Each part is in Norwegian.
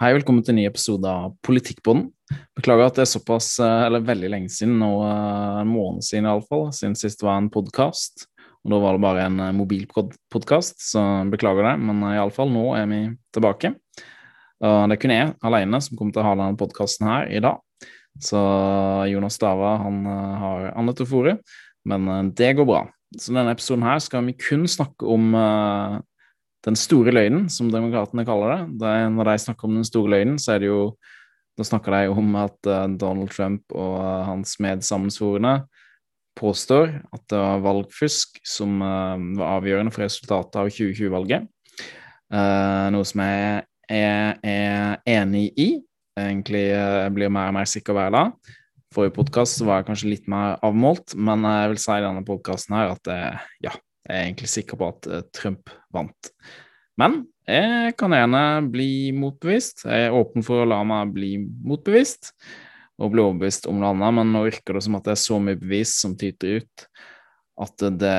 Hei, velkommen til en ny episode av Politikkpodden. Beklager at det er såpass, eh, eller veldig lenge siden, nå eh, en måned siden iallfall, siden sist var en podkast. Og da var det bare en eh, mobilpodkast, så beklager det. Men iallfall, nå er vi tilbake. Det er kun jeg alene som kommer til å ha denne podkasten her i dag. Så Jonas Stava han har annet å fòre, men det går bra. Så denne episoden her skal vi kun snakke om den store løgnen, som demokratene kaller det. det er, når de snakker om den store løgnen, så er det jo Da snakker de om at uh, Donald Trump og uh, hans medsammensvorne påstår at det var valgfusk som uh, var avgjørende for resultatet av 2020-valget. noe som jeg er, er, enig i. Egentlig jeg blir mer og mer sikker hver dag. Forrige podkast var jeg kanskje litt mer avmålt, men jeg vil si i denne podkasten her at ja, jeg er egentlig sikker på at eh, Trump vant. Men jeg kan gjerne bli motbevist. Jeg er åpen for å la meg bli motbevist og bli overbevist om noe annet, men nå virker det som at det er så mye bevis som tyter ut at det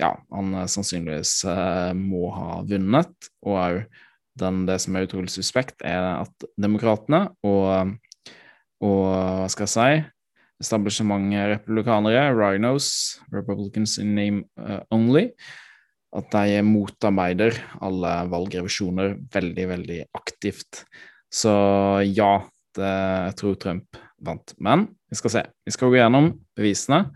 Ja, han sannsynligvis eh, må ha vunnet. Og òg det som er utrolig suspekt, er at demokratene og, og hva skal jeg si establishment republikanere, rhinos, republicans in name uh, only, at de motarbeider alle valgrevisjoner veldig, veldig aktivt. Så ja, det, jeg tror Trump vant. Men vi skal se. Vi skal gå gjennom bevisene,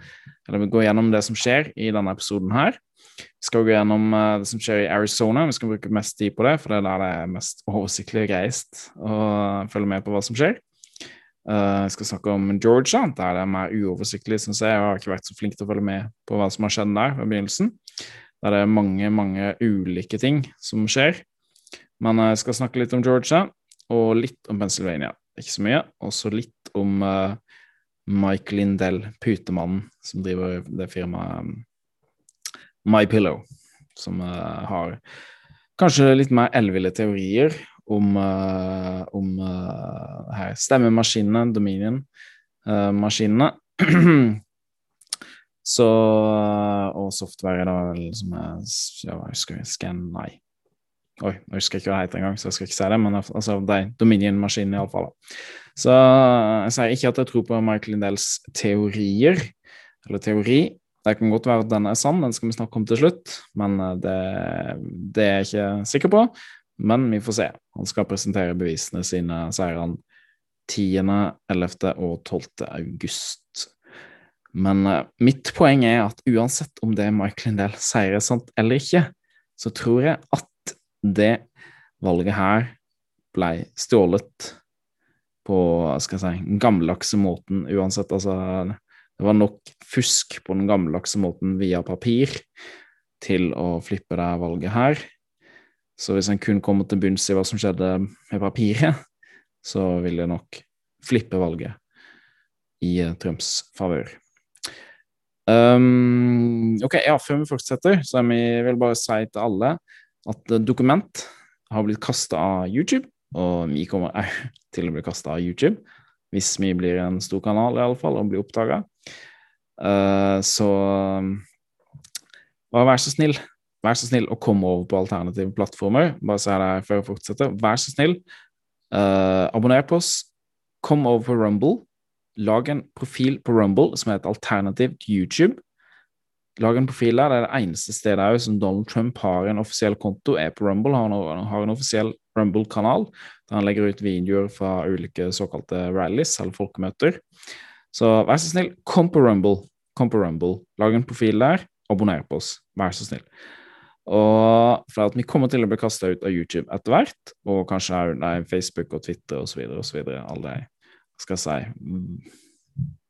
eller vi går gjennom det som skjer i denne episoden her. Vi skal gå gjennom uh, det som skjer i Arizona. Vi skal bruke mest tid på det, for det er der det er mest oversiktlig og greiest å følge med på hva som skjer. Uh, jeg skal snakke om Georgia, der det er mer uoversiktlig, syns jeg. Jeg har ikke vært så flink til å følge med på hva som har skjedd der ved begynnelsen. Der det er mange, mange ulike ting som skjer. Men uh, jeg skal snakke litt om Georgia, og litt om Pennsylvania. Ikke så mye. Også litt om uh, Mike Lindell, putemannen som driver det firmaet um, MyPillow, som har kanskje litt mer elleville teorier om, uh, om uh, her, stemmemaskinene, Dominion-maskinene. Uh, så Og software, da, som er ja, jeg husker Scan Nei. Oi, jeg husker ikke hva det heter engang, så jeg skal ikke si det, men altså de Dominion-maskinene, iallfall. Så jeg sier ikke at jeg tror på Michael Lindells teorier, eller teori. Det kan godt være at den er sann, den skal vi snakke om til slutt, men det, det er jeg ikke sikker på. Men vi får se. Han skal presentere bevisene sine, sier han, 10., 11. og 12. august. Men uh, mitt poeng er at uansett om det Michael Lindell sier er sant eller ikke, så tror jeg at det valget her ble stjålet på skal jeg si, den gammeldagse måten uansett. Altså, det var nok fusk på den gammeldagse måten via papir til å flippe det valget her. Så hvis en kun kommer til bunns i hva som skjedde med papiret, så vil det nok flippe valget i eh, Trumps favør. Um, ok, ja, Før vi fortsetter, så vi vil bare si til alle at dokument har blitt kasta av YouTube, og vi kommer òg til å bli kasta av YouTube. Hvis vi blir en stor kanal, i alle fall, og blir oppdaga. Uh, så bare vær så snill, Vær så snill å komme over på alternative plattformer. Bare si det før jeg fortsetter. Vær så snill, uh, abonner på oss. Kom over på Rumble. Lag en profil på Rumble som er et alternativ til YouTube. Lag en profil der. Det er det eneste stedet som Donald Trump har en offisiell konto, er på Rumble. Han har en offisiell Rumble-kanal der han legger ut videoer fra ulike såkalte rallies eller folkemøter. Så vær så snill, kom på Rumble. Kom på Rumble. Lag en profil der. Abonner på oss. Vær så snill. Og for at vi kommer til å bli kasta ut av YouTube etter hvert, og kanskje òg Facebook og Twitter osv., osv., alle de skal si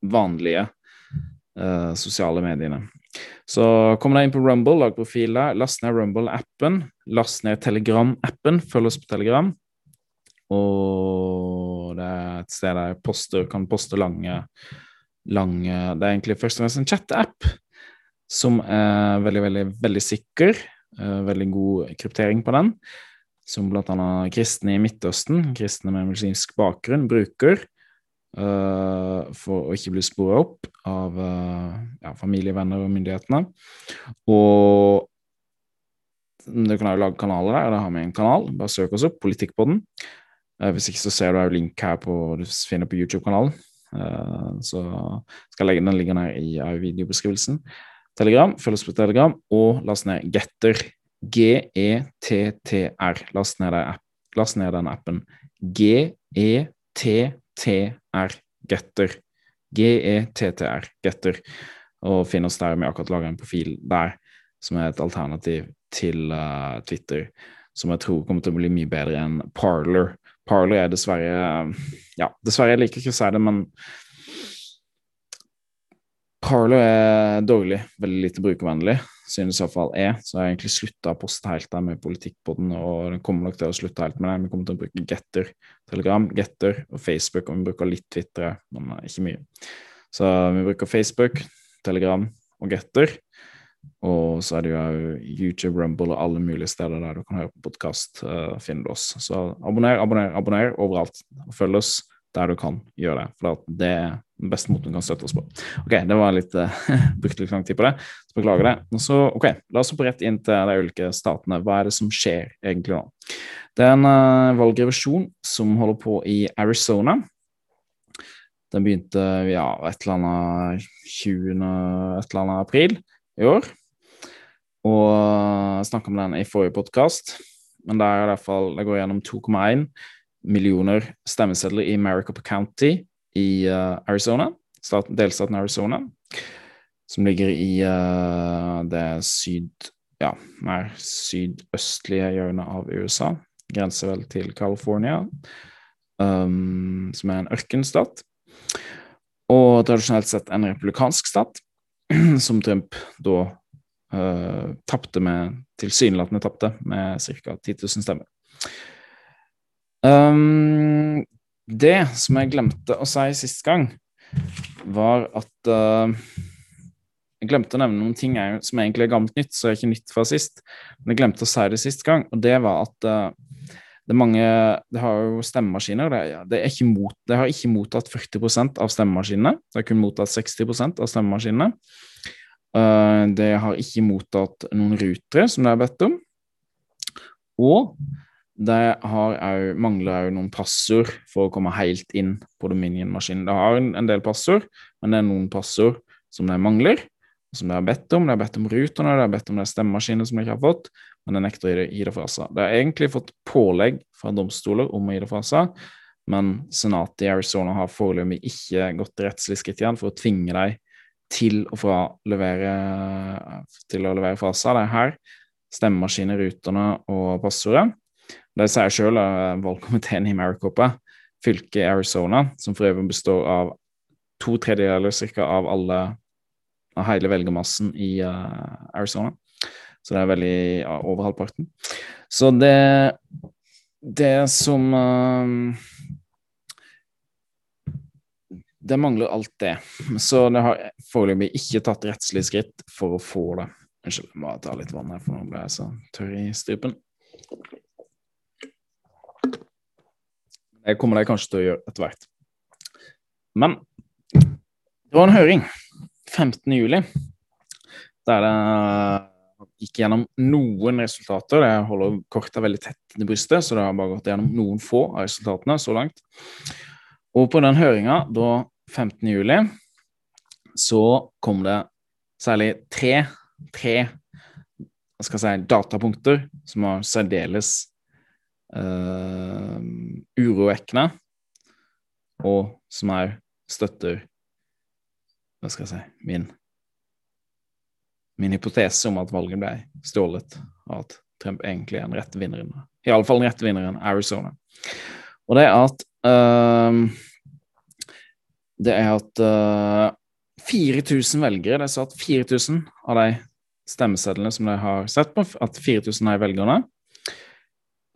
vanlige uh, sosiale mediene. Så kom deg inn på Rumble, lag profil der, last ned Rumble-appen, last ned Telegram-appen, følg oss på Telegram. Og det er et sted der jeg poster, kan poste lange, lange Det er egentlig først og fremst en chat-app som er veldig, veldig, veldig sikker. Eh, veldig god kryptering på den, som bl.a. kristne i Midtøsten, kristne med muslimsk bakgrunn, bruker uh, for å ikke bli spora opp av uh, ja, familie, venner og myndighetene. Og du kan jo lage kanaler der, da har vi en kanal. Bare søk oss opp, politikk på den. Uh, hvis ikke så ser du òg link her på du finner på YouTube-kanalen. Uh, så skal jeg legge den ligger ned i videobeskrivelsen. Telegram, følg oss på Telegram, og last ned Getter. G-E-T-T-R. Last ned, last ned den appen. G-E-T-T-R. Getter. G-E-T-T-R. Getter. Og finn oss der. Vi akkurat laga en profil der som er et alternativ til uh, Twitter, som jeg tror kommer til å bli mye bedre enn Parler. Parler er dessverre Ja, dessverre, jeg liker ikke å si det, men Parler er dårlig, veldig lite brukervennlig, synes i jeg. Så jeg har egentlig slutta å poste helt der med politikk på den, og den kommer nok til å slutte helt med det. Vi kommer til å bruke Getter, Telegram, Getter og Facebook, og vi bruker litt Twitter, men ikke mye. Så vi bruker Facebook, Telegram og Getter. Og så er det jo YouTube, Rumble og alle mulige steder der du kan høre på podkast. Uh, eh, du oss. Så abonner, abonner, abonner overalt. Og følg oss der du kan gjøre det. For det er den beste måten du kan støtte oss på. Ok, det var litt uh, Brukte litt lang tid på det, så beklager det. Så, ok, La oss hoppe rett inn til de ulike statene. Hva er det som skjer egentlig nå? Det er en uh, valgrevisjon som holder på i Arizona. Den begynte ja, et eller annet 20. et eller annet april i år. Og jeg snakka om den i forrige podkast, men der er det, i hvert fall, det går gjennom 2,1 millioner stemmesedler i Maricopa County i uh, Arizona, staten, delstaten Arizona, som ligger i uh, det syd... Ja, mer sydøstlige hjørnet av USA. Grenser vel til California, um, som er en ørkenstat. Og tradisjonelt sett en republikansk stat. som Trump da uh, tapte med Tilsynelatende tapte med ca. 10 000 stemmer. Um, det som jeg glemte å si sist gang, var at uh, Jeg glemte å nevne noen ting jeg, som egentlig er gammelt nytt, så er ikke nytt fra sist. Men jeg glemte å si det sist gang, og det var at uh, det er mange Det har jo stemmemaskiner. Det, ja, det, mot, det, har ikke mottatt 40% av stemmemaskinene. Det har kun mottatt 60 av stemmemaskinene. Uh, det har ikke mottatt noen rutere, som det er bedt om. Og det mangler òg noen passord for å komme helt inn på Dominion-maskinen. Det har en, en del passord, men det er noen passord som det mangler, som det har bedt om. Det har bedt om ruterne, det har bedt om de stemmemaskinene som de ikke har fått, men det nekter å gi det fra seg. Det har egentlig fått pålegg fra domstoler om å gi det fra seg, men senatet i Arizona har foreløpig ikke gått rettslig skritt igjen for å tvinge dem til å, få levere, til å levere fra seg det her. Stemmemaskiner, rutene og passordet. Det sier sjøl valgkomiteen i Maricopa, fylket i Arizona, som for øvrig består av to tredjedeler cirka av alle av hele velgermassen i uh, Arizona. Så det er veldig ja, over halvparten. Så det Det som uh, Det mangler alt det. Så det har foreløpig ikke tatt rettslige skritt for å få det. Unnskyld, jeg må ta litt vann her, for nå ble jeg så tørr i strupen. Det kommer de kanskje til å gjøre etter hvert. Men det var en høring 15. juli der det gikk gjennom noen resultater. Jeg holder korta veldig tett i brystet, så det har bare gått gjennom noen få av resultatene så langt. Og på den høringa da 15. juli så kom det særlig tre, tre skal si, datapunkter som var særdeles uh, urovekkende, og som her støtter Hva skal jeg si min min hypotese om at valget ble stjålet, og at Trump egentlig er en rette vinneren. Iallfall den rette vinneren, Arizona. Og det er at uh, Det er at uh, 4000 velgere Det er at 4000 av de stemmesedlene som de har sett på, at 4000 er velgerne.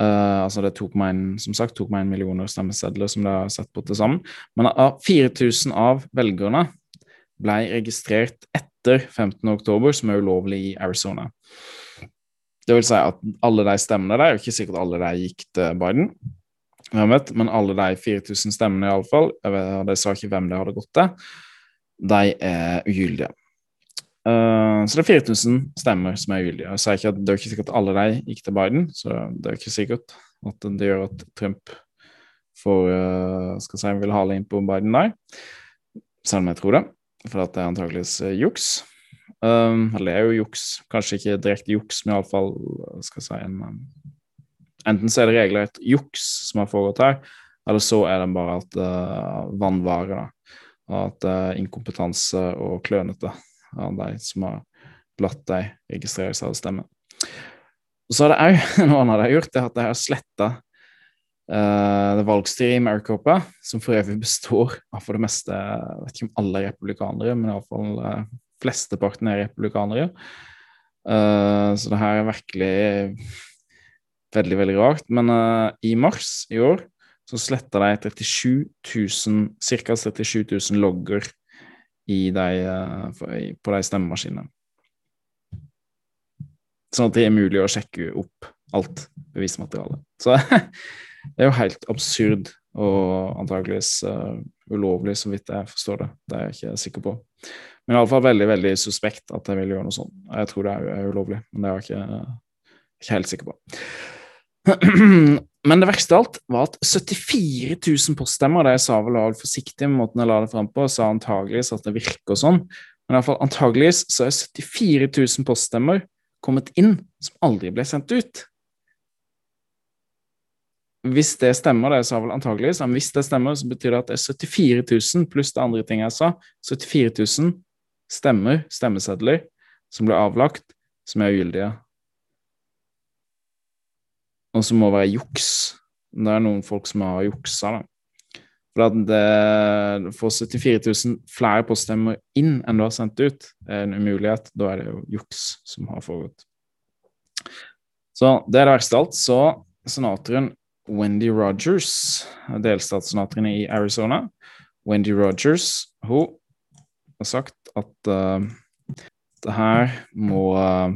Uh, altså det tok meg en, som sagt, 2,1 millioner stemmesedler som de har sett på til sammen. Men av 4000 av velgerne ble registrert etter etter 15. oktober, som er ulovlig i Arizona. Det vil si at alle de stemmene der, ikke sikkert alle de gikk til Biden, men alle de 4000 stemmene iallfall, de sa ikke hvem de hadde gått til, de er ugyldige. Uh, så det er 4000 stemmer som er ugyldige. Jeg sier ikke at Det er ikke sikkert at alle de gikk til Biden, så det er ikke sikkert at det gjør at Trump får uh, skal si, vil hale inn på Biden der. Selv om jeg tror det, for at det er antakeligvis uh, juks. Um, eller det er jo juks, kanskje ikke direkte juks, men iallfall skal jeg si en um, Enten så er det regelrett juks som har foregått her, eller så er det bare at uh, vannvare, da. At uh, inkompetanse og klønete av de som har latt dem registrere seg og stemme. Og så har det òg noe annet de har gjort, det er at de har sletta uh, det valgstyret i Maricopa, som for øvrig består av for det meste Jeg vet ikke om alle er republikanere, men iallfall uh, flesteparten er republikanere. Uh, så det her er virkelig veldig, veldig rart. Men uh, i mars i år så sletta de 37 000, ca. 37 000 logger de, uh, på de stemmemaskinene. Sånn at det er mulig å sjekke opp alt bevismaterialet. Så det er jo helt absurd og antageligvis uh, ulovlig, så vidt jeg forstår det. Det er jeg ikke sikker på. Men iallfall veldig veldig suspekt at jeg vil gjøre noe sånt. Jeg tror det er ulovlig, men det er jeg ikke, ikke helt sikker på. Men det verste av alt var at 74 000 poststemmer Det jeg sa vel var forsiktig med måten jeg la det fram på, sa antageligvis at det virker og sånn. Men iallfall antageligvis så er 74 000 poststemmer kommet inn som aldri ble sendt ut. Hvis det stemmer, det jeg sa vel antageligvis, men hvis det stemmer, så betyr det at det er 74 000 pluss det andre ting jeg sa, 74 000 stemmer, stemmesedler, som ble avlagt, som er ugyldige. Og som må være juks. Det er noen folk som har juksa, da. For at det får 74 000 flere poststemmer inn enn du har sendt ut, er en umulighet. Da er det jo juks som har foregått. Så det er det verste av alt. Så senatoren Wendy Rogers, delstatssenatoren i Arizona, Wendy Rogers, hun har sagt at uh, det her må uh,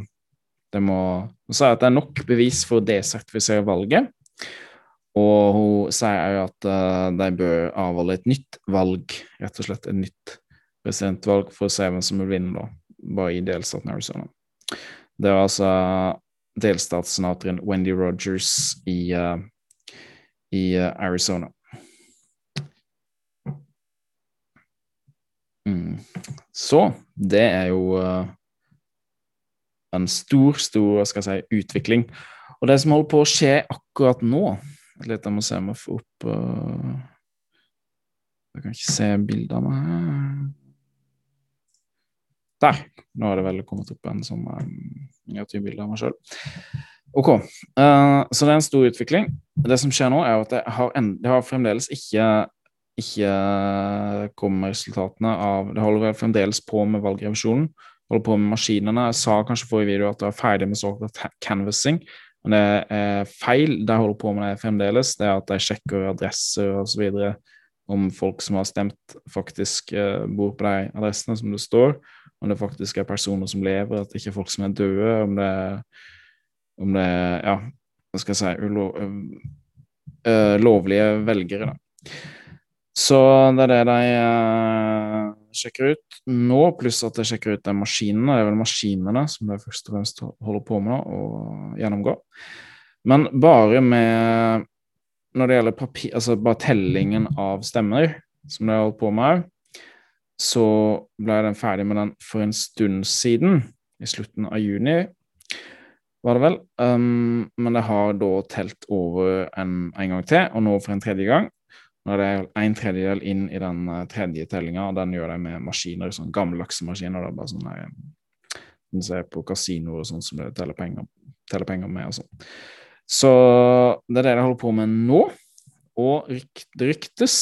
det må Hun sa at det er nok bevis for å desertifisere valget. Og hun sier at uh, de bør avholde et nytt valg, rett og slett et nytt presidentvalg, for å se hvem som vil vinne, da, bare i delstaten Arizona. Det var altså delstatssenatoren Wendy Rogers i, uh, i uh, Arizona. Mm. Så det er jo en stor, stor skal jeg si, utvikling. Og det som holder på å skje akkurat nå Litt, Jeg må se om jeg får opp uh... Jeg kan ikke se bildene her Der! Nå har det vel kommet opp en sånn um, miniatyrbilde av meg sjøl. Ok, uh, så det er en stor utvikling. Det som skjer nå, er at det har, det har fremdeles ikke ikke kommet resultatene av Det holder vel fremdeles på med valgrevisjonen holder på med maskinene. Jeg sa kanskje forrige video at jeg var ferdig med såkalt canvassing, men det er feil. De holder på med det fremdeles. Det er at de sjekker adresser osv. om folk som har stemt, faktisk uh, bor på de adressene som det står. Om det faktisk er personer som lever, at det ikke er folk som er døde. Om det, om det ja, hva skal jeg si ulo, uh, lovlige velgere, da. Så det er det de uh, sjekker ut nå, pluss at jeg sjekker ut de maskinene. Det er vel maskinene som jeg først og fremst holder på med å gjennomgå. Men bare med Når det gjelder papir, altså bare tellingen av stemmer, som jeg har holdt på med òg, så ble den ferdig med den for en stund siden, i slutten av juni, var det vel. Um, men det har da telt over en, en gang til, og nå for en tredje gang. Når det er en tredjedel inn i den uh, tredje tellinga, og den gjør de med maskiner, sånn gammeldagse maskiner. bare sånn der, Den ser på kasinoer og sånn som det teller penger, teller penger med og sånn. Så det er det de holder på med nå. Og det ryktes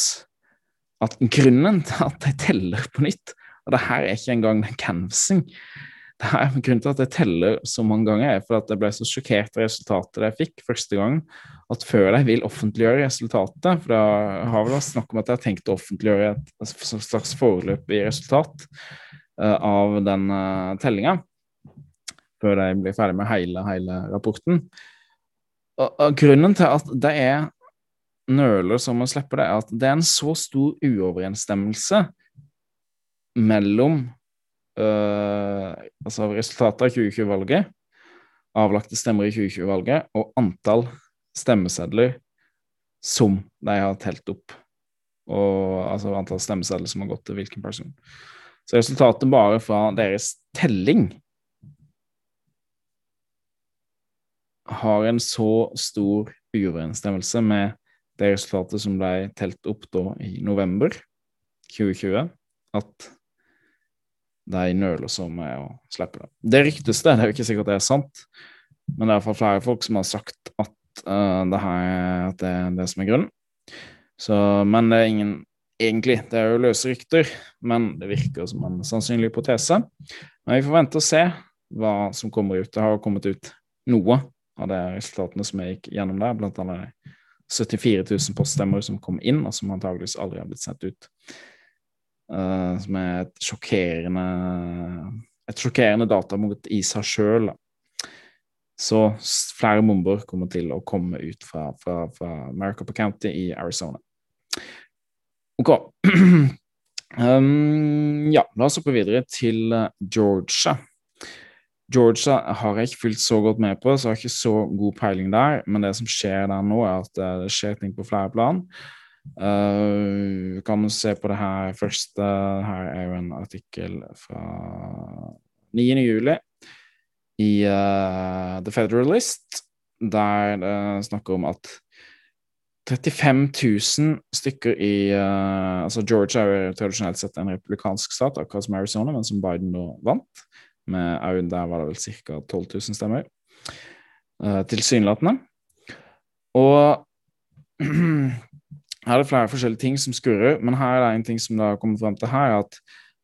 at grunnen til at de teller på nytt Og det her er ikke engang en canvassing. Her, grunnen til at jeg teller så mange ganger, er for at jeg ble så sjokkert av resultatet jeg fikk første gang, at før de vil offentliggjøre resultatet For det har vel vært snakk om at jeg har tenkt å offentliggjøre et altså, slags foreløpig resultat uh, av den uh, tellinga, før de blir ferdig med hele, hele rapporten. Og, og grunnen til at det er nøler som å slippe det, er at det er en så stor uoverensstemmelse mellom uh, altså resultatet av 2020-valget, avlagte stemmer i 2020-valget, og antall stemmesedler som de har telt opp, og altså antall stemmesedler som har gått til hvilken person. Så resultatet bare fra deres telling har en så stor uoverensstemmelse med det resultatet som ble telt opp da i november 2020, at de nøler så med å slippe det. Det ryktes det, det er jo ikke sikkert det er sant, men det er iallfall flere folk som har sagt at, uh, det, her, at det er det som er grunnen. Så, men det er ingen Egentlig, det er jo løse rykter, men det virker som en sannsynlig hypotese. Men vi får vente og se hva som kommer ut. Det har kommet ut noe av de resultatene som jeg gikk gjennom der, blant annet 74 000 poststemmer som kom inn, og som antageligvis aldri har blitt sendt ut. Uh, som er et sjokkerende et sjokkerende datapunkt i seg sjøl. Så flere bomber kommer til å komme ut fra, fra, fra Maricopa County i Arizona. Ok. um, ja, la oss hoppe videre til Georgia. Georgia har jeg ikke fulgt så godt med på, så jeg har ikke så god peiling der. Men det som skjer der nå, er at det skjer ting på flere plan. Uh, kan se på det her først. Uh, her er jo en artikkel fra 9. juli i uh, The Federalist, der det snakker om at 35 000 stykker i uh, Altså Georgia er jo tradisjonelt sett en republikansk stat, akkurat som Arizona, men som Biden nå vant. Med der var det vel ca. 12 000 stemmer. Uh, tilsynelatende. Og her er det flere forskjellige ting som skurrer, men her er det en ting som det har kommet frem til her, at,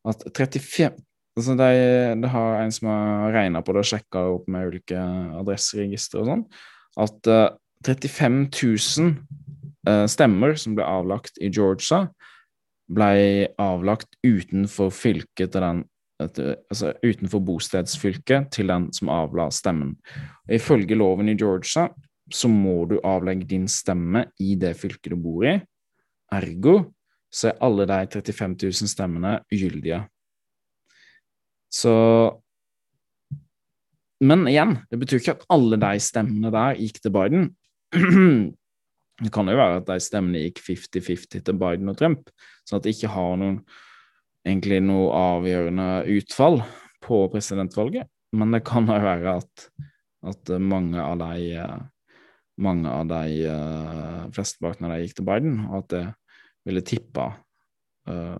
at 35 altså det, det, har en som har regna på det og sjekka opp med ulike adresseregistre og sånn, at uh, 35 000 uh, stemmer som ble avlagt i Georgia, ble avlagt utenfor fylket til den altså utenfor bostedsfylket til den som avla stemmen. Ifølge loven i Georgia så må du avlegge din stemme i det fylket du bor i. Ergo så er alle de 35 000 stemmene ugyldige. Så Men igjen, det betyr ikke at alle de stemmene der gikk til Biden. Det kan jo være at de stemmene gikk 50-50 til Biden og Trump, sånn at de ikke har noen egentlig noe avgjørende utfall på presidentvalget. Men det kan jo være at, at mange av de mange av de uh, bak når de gikk til Biden, og at det ville tippa uh,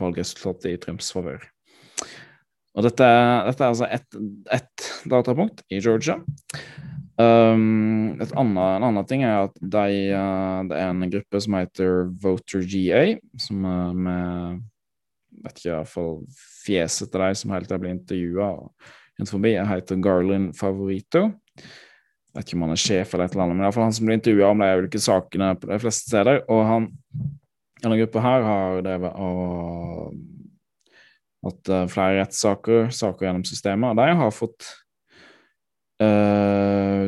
valgresultatet i Trumps favør. Og dette, dette, er altså ett et datapunkt i Georgia. Um, et annet, en annen ting er at de, uh, det er en gruppe som heter Voter GA, som uh, med vet ikke iallfall fjeset til de som helt til ble intervjua rundt forbi, heter Garland Favorito vet ikke om han er sjef eller et eller annet, men iallfall han som blir intervjua om de ulike sakene på de fleste steder. Og han, denne gruppa her har drevet og hatt uh, flere rettssaker, saker gjennom systemet, og de har fått uh,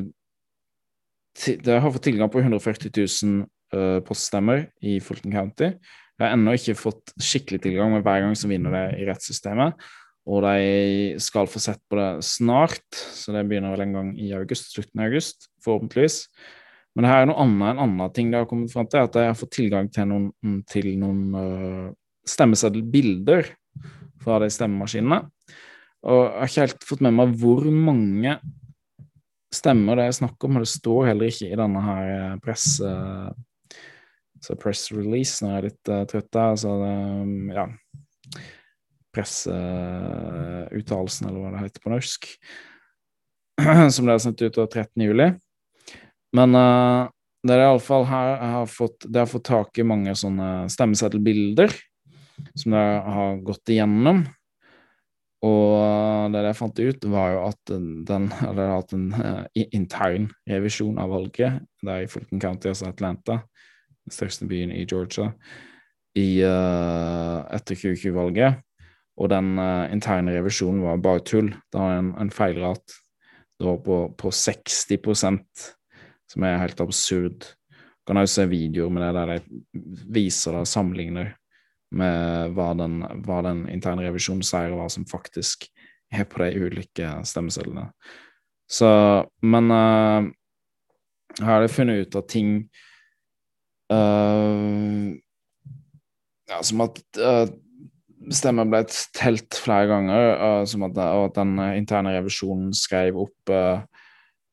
De har fått tilgang på 140 000 uh, poststemmer i Fulton County. De har ennå ikke fått skikkelig tilgang, men hver gang så vinner det i rettssystemet. Og de skal få sett på det snart, så det begynner vel en gang i august, slutten av august, forhåpentligvis. Men det her er noe annet, enn andre ting de har kommet fram til, at de har fått tilgang til noen, til noen uh, stemmeseddelbilder fra de stemmemaskinene. Og jeg har ikke helt fått med meg hvor mange stemmer det er snakk om, og det står heller ikke i denne her presse... press, uh, press release når jeg er litt uh, trøtt der. Så det, um, ja presseuttalelsen, eller hva det heter på norsk, som ble sendt ut 13. juli. Men uh, det er iallfall her jeg har fått, det har fått tak i mange sånne stemmeseddelbilder som det har gått igjennom. Og det jeg fant ut, var jo at den hadde hatt en uh, intern revisjon av valget Det er i Fulton County, altså Atlanta, den største byen i Georgia, i, uh, etter 2020-valget. Og den uh, interne revisjonen var bare tull. Det var en, en feilrat. På, på 60% som er helt absurd. Du kan også se videoer med det der de viser det og sammenligner med hva den, hva den, interne revisjonen sier, og hva som faktisk er på de ulike stemmesedlene. Så Men uh, her har jeg funnet ut at ting uh, ja, som at uh, stemmer ble telt flere ganger, uh, at, og at den interne revisjonen skrev opp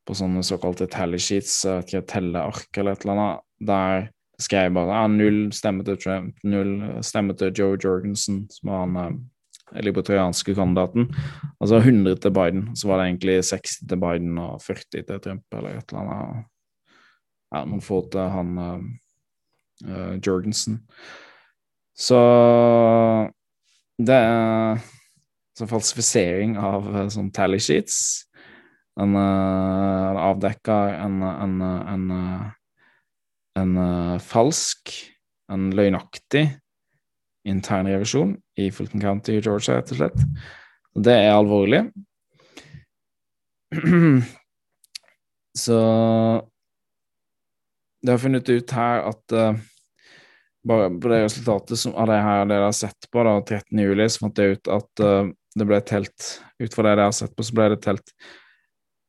på sånne såkalte tally sheets, ikke telleark eller et eller annet, der skrev bare ja, null stemme til Trump, null stemme til Joe Jorgensen, som var han libertarianske kandidaten. Altså 100 til Biden, så var det egentlig 60 til Biden og 40 til Trump, eller et eller annet. Ja, noen få til han uh, Jorgensen. Så det er så falsifisering av uh, sånn tally sheets. En uh, avdekka en, en, en, en, en falsk, en løgnaktig internrevisjon i Fulton County Georgia, rett og slett. Det er alvorlig. Så det har funnet ut her at uh, bare på det resultatet som, av det her det jeg har sett på, da, 13. juli, så fant jeg ut at uh, det ble telt Ut fra det dere har sett på, så ble det telt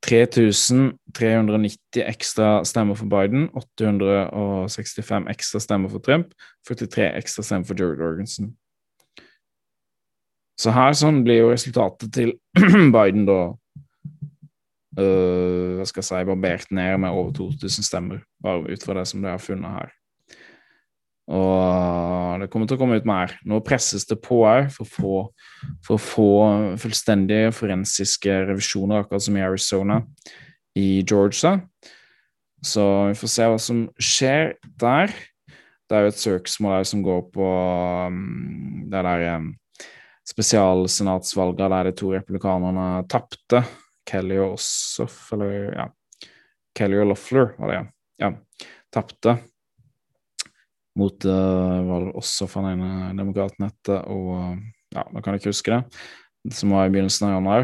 3390 ekstra stemmer for Biden, 865 ekstra stemmer for Trump, 43 ekstra stemmer for George Organson. Så her sånn blir jo resultatet til Biden da uh, Hva skal jeg si barbert ned med over 2000 stemmer, bare ut fra det som de har funnet her. Og det kommer til å komme ut mer. Nå presses det på òg for, for, å få fullstendige forensiske revisjoner, akkurat som i Arizona i Georgia. Så vi får se hva som skjer der. Det er jo et søksmål som går på um, det der um, spesialsenatsvalget der de to republikanerne tapte. Kelly og Ossoff, eller ja Kelly og Loeffler, var det, ja. ja tapte mot uh, var også for den ene demokraten og ja, nå kan jeg ikke huske det, som var i begynnelsen av januar,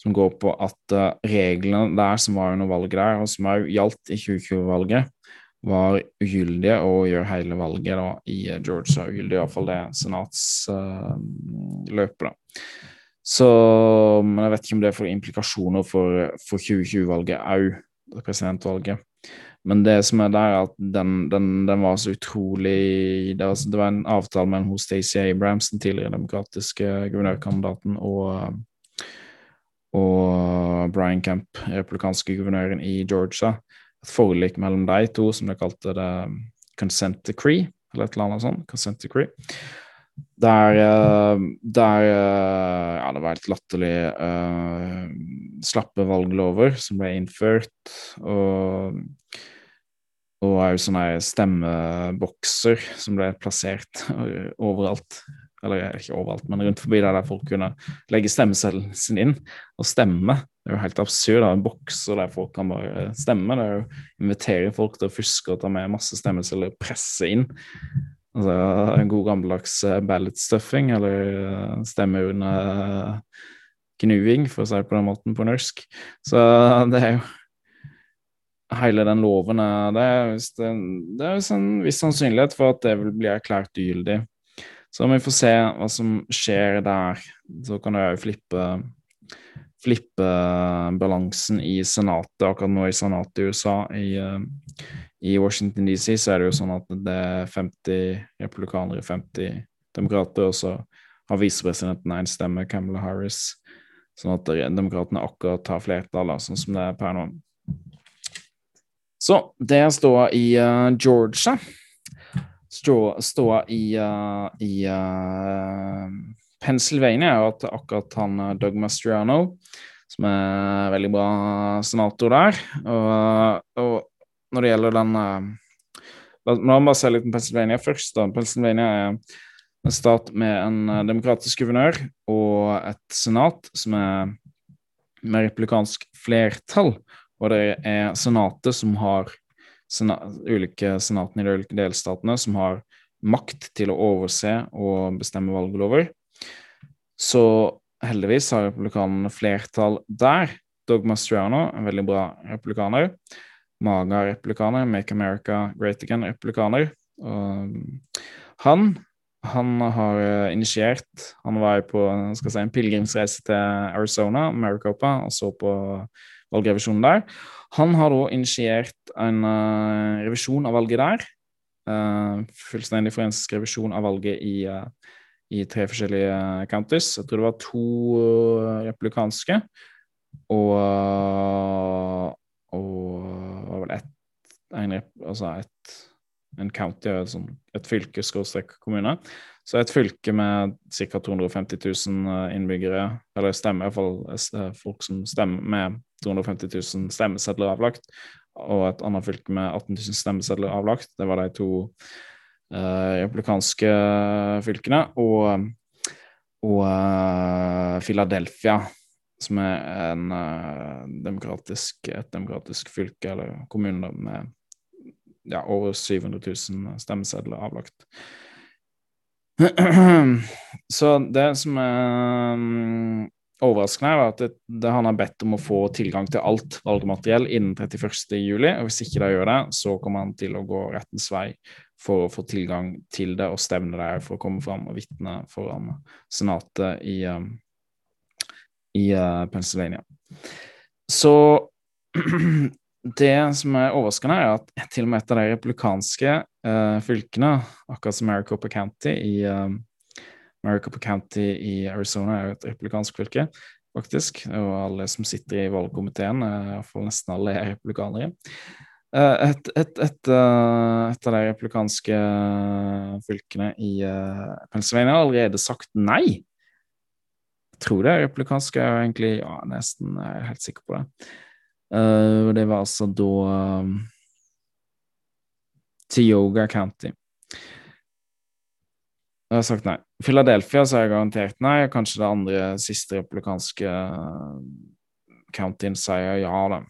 som går på at uh, reglene der som var under valget der, og som òg gjaldt i 2020-valget, var ugyldige og gjør hele valget da, i Georgia ugyldig, iallfall det senatsløpet. Uh, Så Men jeg vet ikke om det får implikasjoner for, for 2020-valget òg, presidentvalget. Men det som er der, er at den, den, den var så utrolig det var, det var, en avtale mellom Stacey Abrams, den tidligere demokratiske guvernørkandidaten, og, og Brian Camp, republikanske guvernøren i Georgia. Et forlik mellom de to som de kalte det consent decree, eller et eller annet sånt. consent decree. Der, der Ja, det var helt latterlig uh, slappe valglover som ble innført. og og òg sånne stemmebokser som ble plassert overalt. Eller ikke overalt, men rundt forbi der, folk kunne legge stemmeseddelen sin inn og stemme. Det er jo helt absurd. En bokser der folk kan bare stemme. Det er jo invitere folk til å fuske og ta med masse stemmesedler og presse inn. Altså en god gammeldags eh, ballot stuffing, eller stemme stemmeurne knuing, for å si det på den måten på norsk. Så det er jo hele den loven er Det det, det er en viss sannsynlighet for at det vil bli erklært ugyldig. Så vi får se hva som skjer der. Så kan det òg flippe, flippe balansen i Senatet. Akkurat nå i Senatet i USA, i, eh, i Washington DC, så er det jo sånn at det er 50 republikanere, 50 demokrater, og så har visepresidenten én stemme, Camelot Harris. Sånn at demokratene akkurat har flertall, sånn som det er per nå. Så det står i uh, Georgia. Står i, uh, i uh, Pennsylvania, at akkurat han Doug Mastriano, som er veldig bra senator der Og, og når det gjelder den La meg bare se litt om Pennsylvania først. da. Pennsylvania er en stat med en demokratisk guvernør og et senat som er med replikansk flertall. Og det er senatet som har sena, ulike senatene i de ulike delstatene som har makt til å overse og bestemme valglover. Så heldigvis har republikanerne flertall der. Doug Mastriano, en veldig bra republikaner. Maga republikaner, Make America Great Again-republikaner. Han, han har eh, initiert Han var på si, en pilegrimsreise til Arizona, Maricopa, og så på valgrevisjonen der. Han har da initiert en uh, revisjon av valget der, Uh, fullstendig forensisk revisjon av valget i, uh, i tre forskjellige counties. Jeg tror det var to republikanske og, og var vel ett en, altså et, en county, sånn, et fylke, skråstrek kommune. Så et fylke med ca. 250 000 innbyggere, eller stemmer iallfall folk som stemmer med 250 000 stemmesedler avlagt, og et annet fylke med 18 000 stemmesedler avlagt. Det var de to uh, republikanske fylkene. Og, og uh, Philadelphia, som er en, uh, demokratisk, et demokratisk fylke, eller kommune med ja, over 700 000 stemmesedler avlagt. Så det som er um, overraskende, er at det, det han har bedt om å få tilgang til alt valgmateriell innen 31. juli, og hvis ikke de gjør det, så kommer han til å gå rettens vei for å få tilgang til det og stevne der for å komme fram og vitne foran senatet i, um, i uh, Pennsylvania. Så det som er overraskende, er at til og med et av de republikanske uh, fylkene, akkurat som Maricopa County i uh, Maricopa County i Arizona er jo et republikansk fylke, faktisk. Og alle som sitter i valgkomiteen, iallfall nesten alle er republikanere. Eh, et, et, et, et, av de republikanske fylkene i Pennsylvania har allerede sagt nei. Jeg tror det er er egentlig ja, nesten jeg er helt sikker på det. Det var altså da Tioga County. Jeg har sagt nei. Philadelphia så har jeg garantert nei. Kanskje det andre siste republikanske uh, count-in sier ja, da.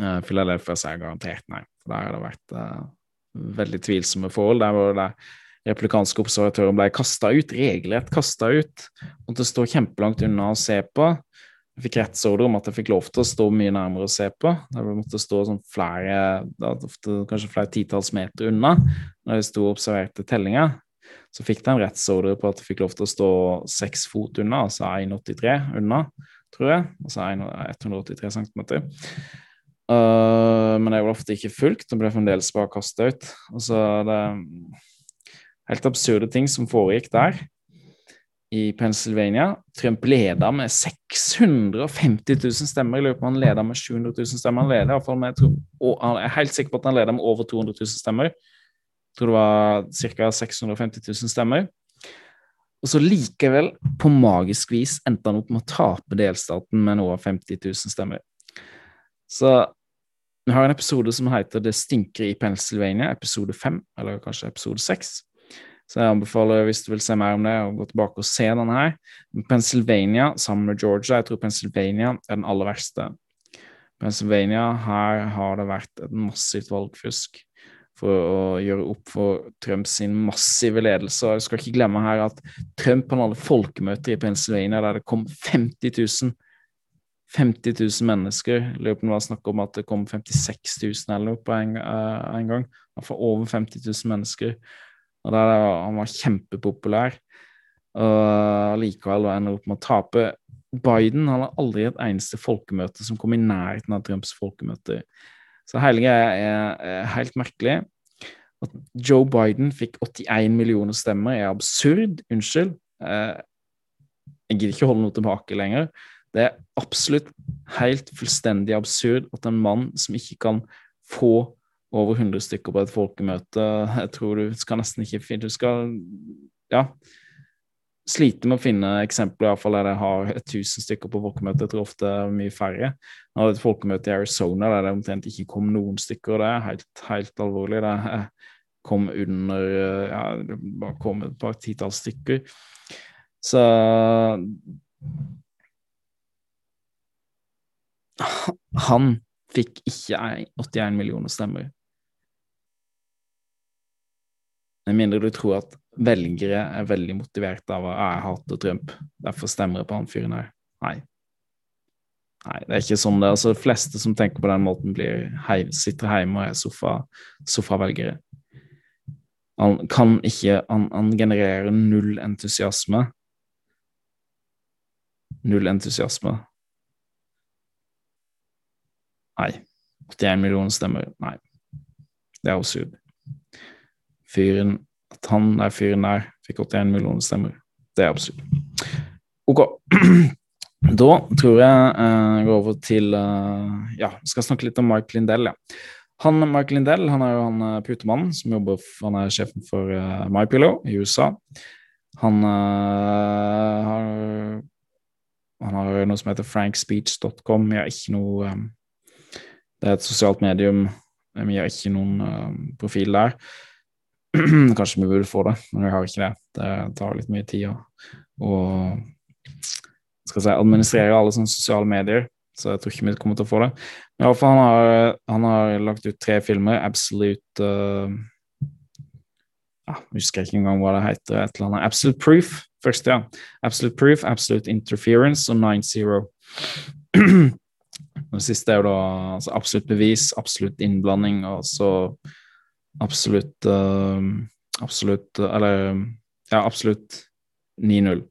Uh, Philadelphia sier garantert nei. For der har det vært uh, veldig tvilsomme forhold. Der var det republikanske observatøren ble kasta ut, regelrett kasta ut. Måtte stå kjempelangt unna og se på. Jeg fikk rettsordre om at jeg fikk lov til å stå mye nærmere og se på. Jeg måtte stå sånn flere, kanskje flere titalls meter unna når jeg sto og observerte tellinga. Så fikk de en rettsordre på at jeg fikk lov til å stå seks fot unna, altså 1,83 unna, tror jeg. Altså 183 cm. Uh, men det var ofte ikke fulgt, og ble fremdeles bare kasta ut. Altså, det er helt absurde ting som foregikk der. I Pennsylvania. Trump leda med 650 000 stemmer. Jeg lurer på om han leda med 700 000 stemmer. Han leder i hvert fall med, og han er helt sikker på at han leda med over 200 000 stemmer Jeg tror det var ca. 650 000 stemmer. Og så likevel, på magisk vis, endte han opp med å tape delstaten med over 50 000 stemmer. Så vi har en episode som heter Det stinker i Pennsylvania, episode fem, eller kanskje episode seks. Så jeg anbefaler, hvis du vil se mer om det, å gå tilbake og se denne her. Pennsylvania sammen med Georgia, jeg tror Pennsylvania er den aller verste. Pennsylvania, her har det vært et massivt valgfusk for å gjøre opp for Trumps massive ledelse. Og jeg skal ikke glemme her at Trump han hadde folkemøter i Pennsylvania der det kom 50 000 50 000 mennesker. Lurer på om det var snakk om at det kom 56 000 eller noe på en, uh, en gang. Iallfall over 50 000 mennesker. Og der, Han var kjempepopulær. Og likevel ender opp med å tape. Biden han har aldri et eneste folkemøte som kom i nærheten av Trumps folkemøter. Så hele greia er, er helt merkelig. At Joe Biden fikk 81 millioner stemmer, er absurd. Unnskyld. Eh, jeg gidder ikke holde noe tilbake lenger. Det er absolutt helt fullstendig absurd at en mann som ikke kan få over 100 stykker på et folkemøte Jeg tror du skal nesten ikke Du skal Ja slite med å finne eksempler, iallfall der jeg har 1000 stykker på folkemøte. Jeg tror ofte mye færre. Jeg hadde et folkemøte i Arizona der det omtrent ikke kom noen stykker. Det er helt, helt alvorlig. Det kom under ja, det bare kom et par titalls stykker. Så Han fikk ikke 81 millioner stemmer. Med mindre du tror at velgere er veldig motivert av at jeg hater Trump, derfor stemmer jeg på han fyren her. Nei. Nei, det er ikke sånn det er. Altså, de fleste som tenker på den måten, blir hei, sitter hjemme og er sofa, sofavelgere. Han kan ikke han, han genererer null entusiasme. Null entusiasme. Nei. 81 millioner stemmer. Nei. Det er absurd. Fyren At han der fyren der fikk 81 millioner stemmer. Det er absurd. Ok. Da tror jeg jeg går over til Ja, skal snakke litt om Mark Lindell, ja. Han, Mark Lindell han er jo han putemannen som jobber Han er sjefen for uh, MyPillow i USA. Han uh, har han har noe som heter frankspeech.com. Vi har ikke noe um, Det er et sosialt medium. Vi har ikke noen um, profil der. Kanskje vi burde få det, men vi har ikke det. Det tar litt mye tid å skal si, administrere alle sånne sosiale medier, så jeg tror ikke vi kommer til å få det. Men iallfall, han, han har lagt ut tre filmer. Absolute uh, ja, Jeg husker ikke engang hva det heter. et eller annet. Absolute Proof Først, ja. Absolute Proof, Absolute Interference og 9-0. Det siste er jo da altså, absolutt bevis, absolutt innblanding, og så absolutt uh, Absolutt Eller ja, absolutt 9-0.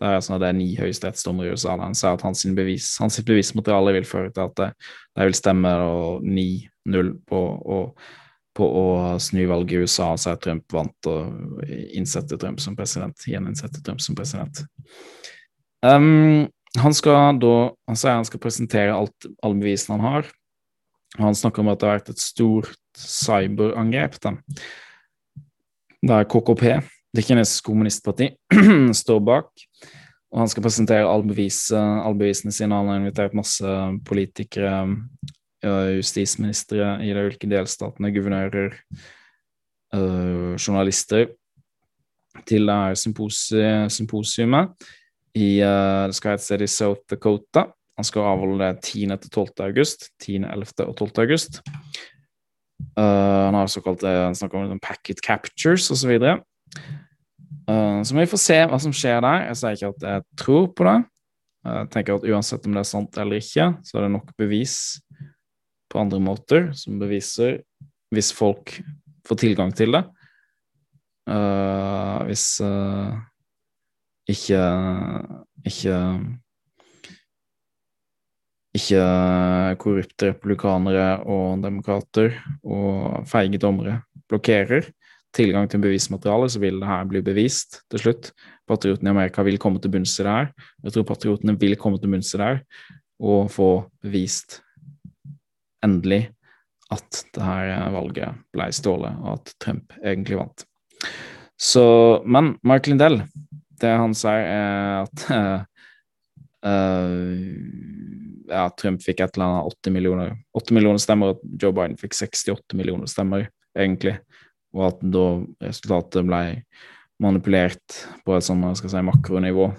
Det er sånn at det er ni høyesterettsdommere i USA. Han sier at hans, bevis, hans bevismateriale vil føre til at det, vil stemme 9-0 på på å snu valget i USA, så er Trump vant å innsette Trump som president. Gjeninnsette Trump som president. Um, han skal da Han sier han skal presentere alt, alle bevisene han har. Han snakker om at det har vært et stort cyberangrep. Da. Der KKP, det kinesiske kommunistparti, står bak. Og han skal presentere alle, bevis, all bevisene sine. Han har invitert masse politikere justisministre i de ulike delstatene, guvernører, øh, journalister, til det her symposi symposiumet i uh, Det skal i South Dakota. Han skal avholde det 10. til 12. august. 10., 11. og 12. august. Uh, han har såkalt snakker om liksom packet captures osv. Uh, så vi får se hva som skjer der. Jeg sier ikke at jeg tror på det. Jeg tenker at Uansett om det er sant eller ikke, så er det nok bevis på andre måter som beviser hvis folk får tilgang til det. Uh, hvis uh, ikke ikke ikke korrupte republikanere og demokrater og feige dommere blokkerer tilgang til bevismateriale, så vil det her bli bevist til slutt. Patriotene i Amerika vil komme til bunns i det her. Jeg tror patriotene vil komme til bunns i det her og få bevist endelig at det her valget ble stjålet, og at Trump egentlig vant. Så, men Mark Lindell, det han sier, er at uh, ja, Trump fikk et eller annet 80 millioner, 8 millioner stemmer, og Joe Biden fikk 68 millioner stemmer, egentlig. Og at da resultatet ble manipulert på et sånn, skal si, makronivå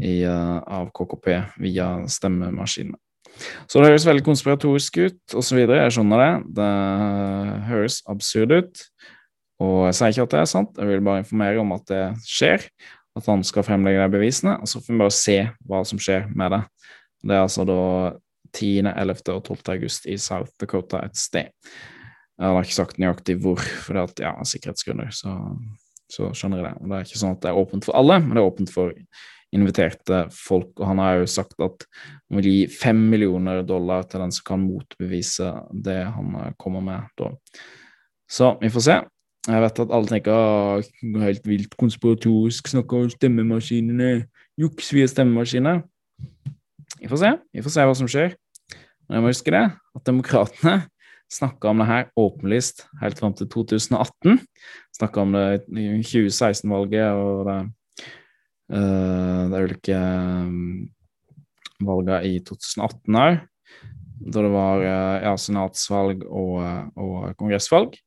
i, uh, av KKP via stemmemaskinene. Så det høres veldig konspiratorisk ut, osv. Jeg skjønner det. Det høres absurd ut. Og jeg sier ikke at det er sant, jeg vil bare informere om at det skjer. At han skal fremlegge de bevisene, og så får vi bare se hva som skjer med det. Det er altså da 10., 11. og 12. august i South Dakota et sted. Jeg har ikke sagt nøyaktig hvor, for det er ja, sikkerhetsgrunner, så, så skjønner jeg det. Det er ikke sånn at det er åpent for alle, men det er åpent for inviterte folk, og han har jo sagt at han vil gi fem millioner dollar til den som kan motbevise det han eh, kommer med da. Så vi får se. Jeg vet at alle tenker helt vilt konspiratorisk, snakker om stemmemaskinene, juks via stemmemaskiner. Vi får se. Vi får se hva som skjer. Men jeg må huske det, at demokratene snakka om det her åpenlyst helt fram til 2018. Snakka om det i 2016-valget og det Uh, det er ulike um, valgene i 2018 òg, da det var uh, ja, senatsvalg og, og kongressvalg.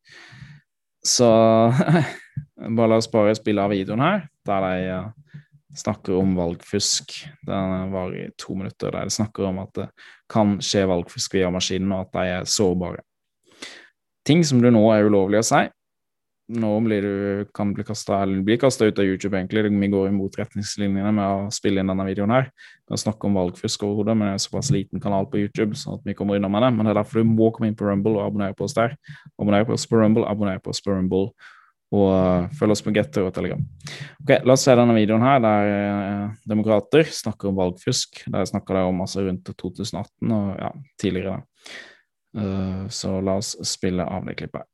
Så bare la oss bare spille av videoen her, der de snakker om valgfusk. Den var i to minutter, der de snakker om at det kan skje valgfusk via maskinen, og at de er sårbare. Ting som du nå er ulovlig å si, nå du, kan kasta bli kasta ut av YouTube, egentlig. Vi går imot retningslinjene med å spille inn denne videoen her. Vi snakke om valgfusk overhodet, men det er såpass liten kanal på YouTube, sånn at vi kommer unna med det. Men det er derfor du må komme inn på Rumble og abonnere på oss der. Abonner på oss på Rumble, abonner på oss på Rumble, og uh, følg oss på Getter og Telegram. Ok, La oss se denne videoen her, der uh, demokrater snakker om valgfusk. Der snakker de om altså rundt 2018 og ja, tidligere. Uh, så la oss spille av det klippet.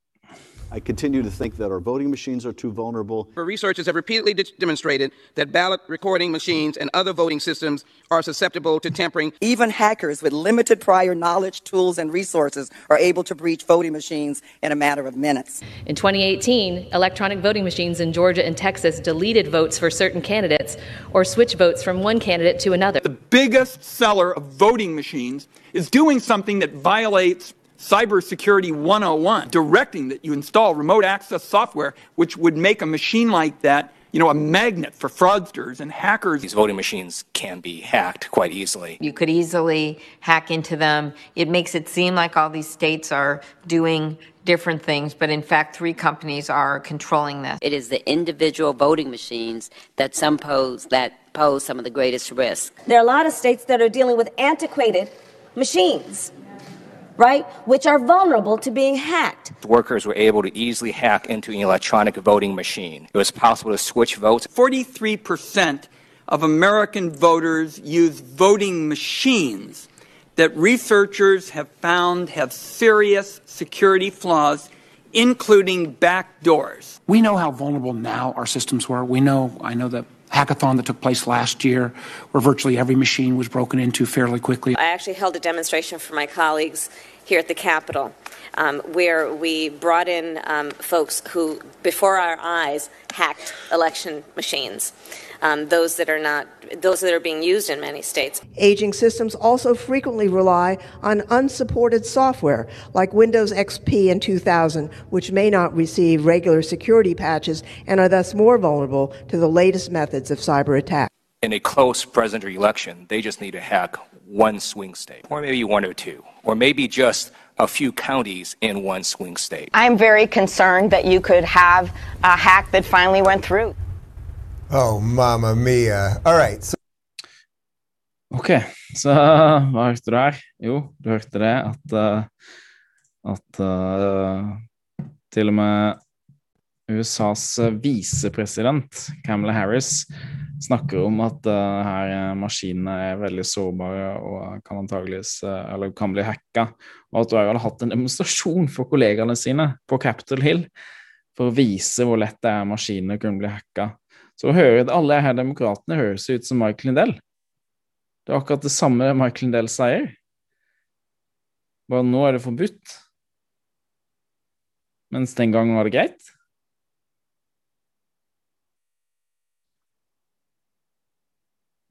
I continue to think that our voting machines are too vulnerable. Our Researchers have repeatedly de- demonstrated that ballot recording machines and other voting systems are susceptible to tampering. Even hackers with limited prior knowledge, tools, and resources are able to breach voting machines in a matter of minutes. In 2018, electronic voting machines in Georgia and Texas deleted votes for certain candidates or switched votes from one candidate to another. The biggest seller of voting machines is doing something that violates Cybersecurity 101, directing that you install remote access software, which would make a machine like that, you know, a magnet for fraudsters and hackers. These voting machines can be hacked quite easily. You could easily hack into them. It makes it seem like all these states are doing different things, but in fact, three companies are controlling this. It is the individual voting machines that some pose that pose some of the greatest risk. There are a lot of states that are dealing with antiquated machines right, which are vulnerable to being hacked. Workers were able to easily hack into an electronic voting machine. It was possible to switch votes. 43% of American voters use voting machines that researchers have found have serious security flaws including back doors. We know how vulnerable now our systems were. We know, I know that hackathon that took place last year, where virtually every machine was broken into fairly quickly. I actually held a demonstration for my colleagues here at the Capitol. Um, where we brought in um, folks who, before our eyes, hacked election machines. Um, those that are not, those that are being used in many states. Aging systems also frequently rely on unsupported software like Windows XP in 2000, which may not receive regular security patches and are thus more vulnerable to the latest methods of cyber attack. In a close presidential election, they just need to hack one swing state, or maybe one or two, or maybe just a few counties in one swing state. I'm very concerned that you could have a hack that finally went through. Oh, mamma mia. All right. So Ok, så hva hørte du her? Jo, du hørte det at, uh, at uh, til og med USAs visepresident, Camilla Harris, snakker om at uh, her maskinene er veldig sårbare og kan antageligvis eller kan bli hacka. Og at hun hadde hatt en demonstrasjon for kollegaene sine på Capitol Hill for å vise hvor lett det er maskinene kunne bli hacka. Så hører alle her demokratene høres ut som Michael Lindell. Det er akkurat det samme Michael Lindell sier. Bare nå er det forbudt. Mens den gangen var det greit.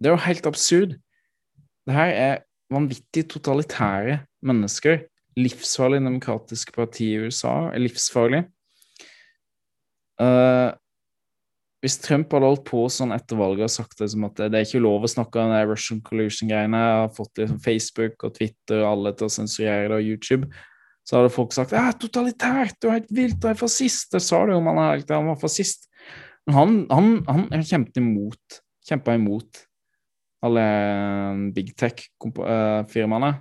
Det er jo helt absurd. Det her er vanvittig totalitære mennesker. Livsfarlig demokratiske parti i USA er livsfarlig. Uh, hvis Trump hadde holdt på sånn etter valget og sagt det som at det, er ikke lov å snakke om den Russian collusion-greiene, har fått liksom Facebook og Twitter og alle til å sensurere det, og YouTube, så hadde folk sagt ja, totalitært, du er helt vilt, du er fascist. Det sa du om han, han var fascist. Men han, han, han kjempet imot, kjempa imot alle big tech-firmaene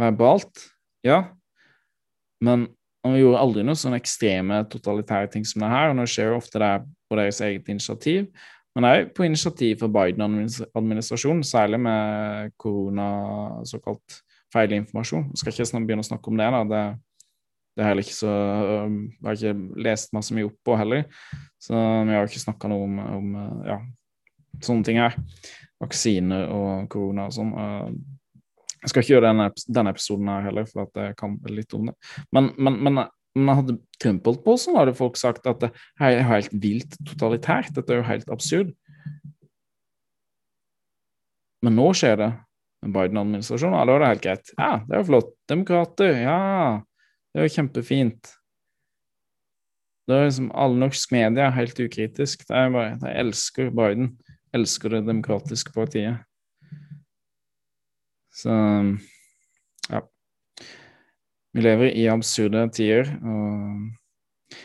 verbalt, ja. Men han gjorde aldri noe sånn ekstreme totalitære ting som det her, og nå skjer jo ofte det på deres eget initiativ, men òg på initiativ fra Biden-administrasjonen, særlig med korona, såkalt feilinformasjon. Jeg skal ikke begynne å snakke om det, da. Det, det er heller ikke så Jeg har ikke lest masse mye opp på heller, så vi har ikke snakka noe om, om, ja, sånne ting her. Vaksiner og korona og sånn. Jeg skal ikke gjøre denne, denne episoden her heller, for at jeg kan litt om det. Men, men, men, men hadde Trump holdt på sånn, hadde folk sagt at det er helt vilt totalitært. Dette er jo helt absurd. Men nå skjer det. med Biden-administrasjonen, ja, da er det helt greit. Ja, det er jo flott. Demokrater, ja. Det er jo kjempefint. Det er liksom Alle norsk media er helt ukritisk. Det er bare, Jeg elsker Biden. Elsker det demokratiske partiet. Så ja. Vi lever i absurde tider. Og,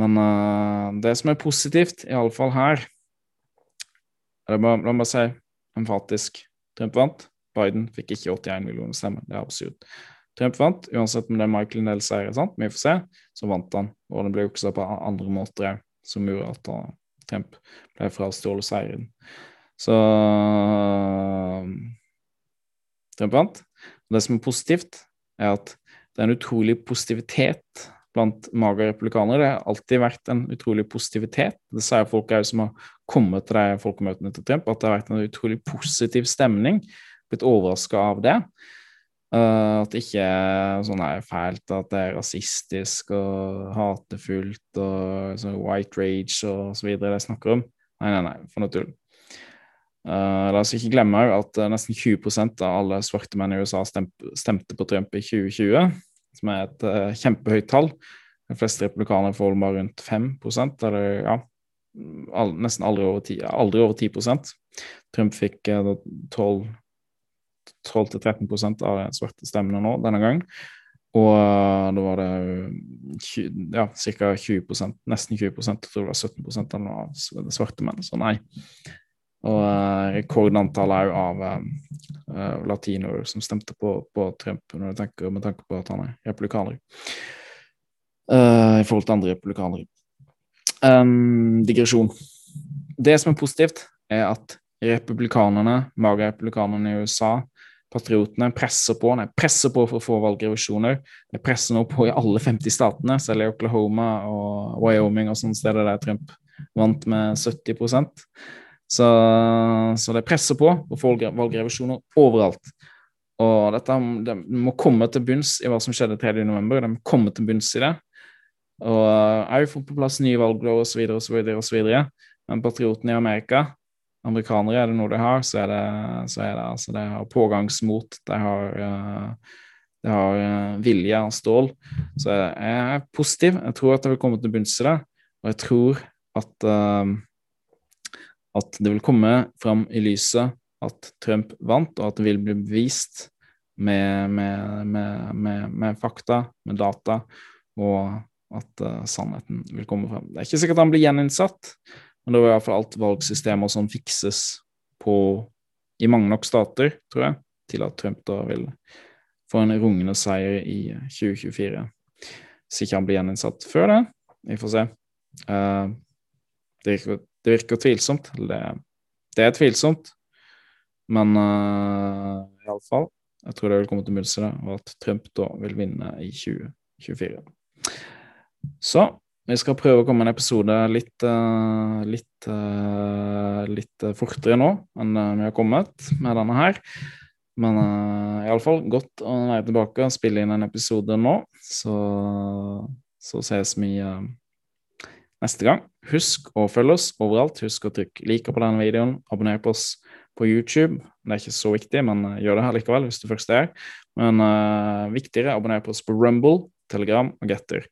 men uh, det som er positivt, iallfall her La meg bare si emfatisk Trump vant. Biden fikk ikke 81 millioner stemmer. Det er absurd. Trump vant, uansett om det er Michael Nell seier, sant? vi får se. Så vant han. Og det ble juksa på andre måter òg, som gjorde at Trump ble frastjålet seieren. Så Trump vant. Og det som er positivt, er at det er en utrolig positivitet blant maga-republikanere. Det har alltid vært en utrolig positivitet. Det sier folk òg som har kommet til de folkemøtene til Trump, at det har vært en utrolig positiv stemning. Blitt overraska av det. Uh, at det ikke er sånn her fælt, at det er rasistisk og hatefullt og sånn white rage og så videre det snakker om. Nei, nei, nei, for noe tull. Uh, la oss ikke glemme at uh, nesten 20% av alle svarte menn i USA stemte, på Trump i 2020, som er et uh, kjempehøyt tall. De fleste republikanere får bare rundt 5% eller ja, all, nesten aldri over 10, aldri over 10 Trump fikk 12 12-13% av svarte stemmene nå denne gang. Og da var det ja, ca. 20% nesten 20 jeg tror det var 17 eller av svarte menn. Så nei. Og uh, rekordantall òg av uh, latinoer som stemte på, på Trump, tenker, med tanke på at han er republikaner. Uh, I forhold til andre republikanere. Um, digresjon. Det som er positivt, er at republikanerne, maga-republikanerne i USA, patriotene presser på. De presser på for å få valgrevisjoner. De presser nå på i alle 50 statene, selv i Oklahoma og Wyoming og sånne steder der Trump vant med 70 så, så det presser på på valgrevisjoner overalt. Og dette de må komme til bunns i hva som skjedde 3.11. De må komme til bunns i det. Og òg få på plass nye valglov osv. osv. Men patriotene i Amerika amerikanere, er det noe de har, så er det, så er det altså de har pågangsmot, de har, uh, de har uh, vilje og stål. Så jeg er positiv. Jeg tror at det vil komme til bunns i det, og jeg tror at at det vil komme fram i lyset at Trump vant, og at det vil bli bevist med, med, med, med fakta, med data, og at sannheten vil komme frem. Det er ikke sikkert han blir gjeninnsatt, men da vil iallfall alt valgsystemet og sånn fikses på i mange nok stater, tror jeg, til at Trump da vil få en rungende seier i 2024. Hvis ikke han blir gjeninnsatt før det. Vi får se. Uh, det, virker, det, virker, tvilsomt. Det, er tvilsomt, men uh, iallfall Jeg tror det vil komme til det, og at Trump da vil vinne i 2024. Så vi skal prøve å komme en episode litt, uh, litt, uh, litt fortere nå enn vi har kommet med denne her. Men uh, iallfall godt å være tilbake og spille inn en episode nå. Så, så ses vi uh, neste gang. Husk å følge oss overalt. Husk å trykke like på denne videoen. Abonner på oss på YouTube. Det er ikke så viktig, men gjør det her likevel hvis du først er. Men viktigere, abonner på oss på Rumble, Telegram og Getter.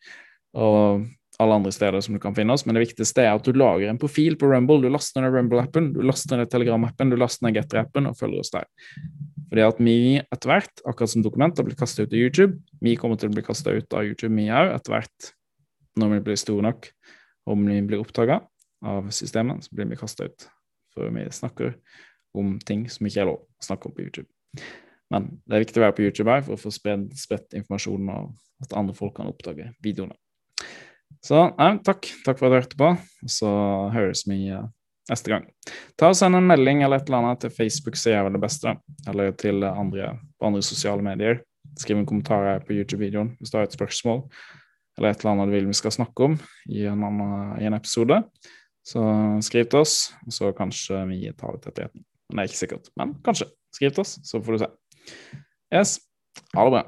Og alle andre steder som du kan finne oss, men det viktigste er at du lager en profil på Rumble. Du laster ned Rumble-appen, du laster ned Telegram-appen, du laster ned Getter-appen og følger oss der. Fordi at vi etter hvert, akkurat som dokumenter, blir kastet ut av YouTube. Vi kommer til å bli kasta ut av YouTube, vi òg, etter hvert. Når vi blir store nok, om vi blir oppdaga av systemet, så blir vi kasta ut. For vi snakker om ting som ikke er lov å snakke om på YouTube. Men det er viktig å være på YouTube her for å få spredt informasjon og at andre folk kan oppdage videoene. Så nei, takk. Takk for at du hørte på. Så høres vi uh, neste gang. Ta og Send en melding eller et eller annet til Facebook, så gjør vel det beste. Eller til andre på andre sosiale medier. Skriv en kommentar her på YouTube-videoen hvis du har et spørsmål eller et eller annet du vil vi skal snakke om i en, annen, i en episode. Så skriv til oss, og så kanskje vi tar det til etterretning. Men det er ikke sikkert. Men kanskje. Skriv til oss, så får du se. Yes. Ha det bra.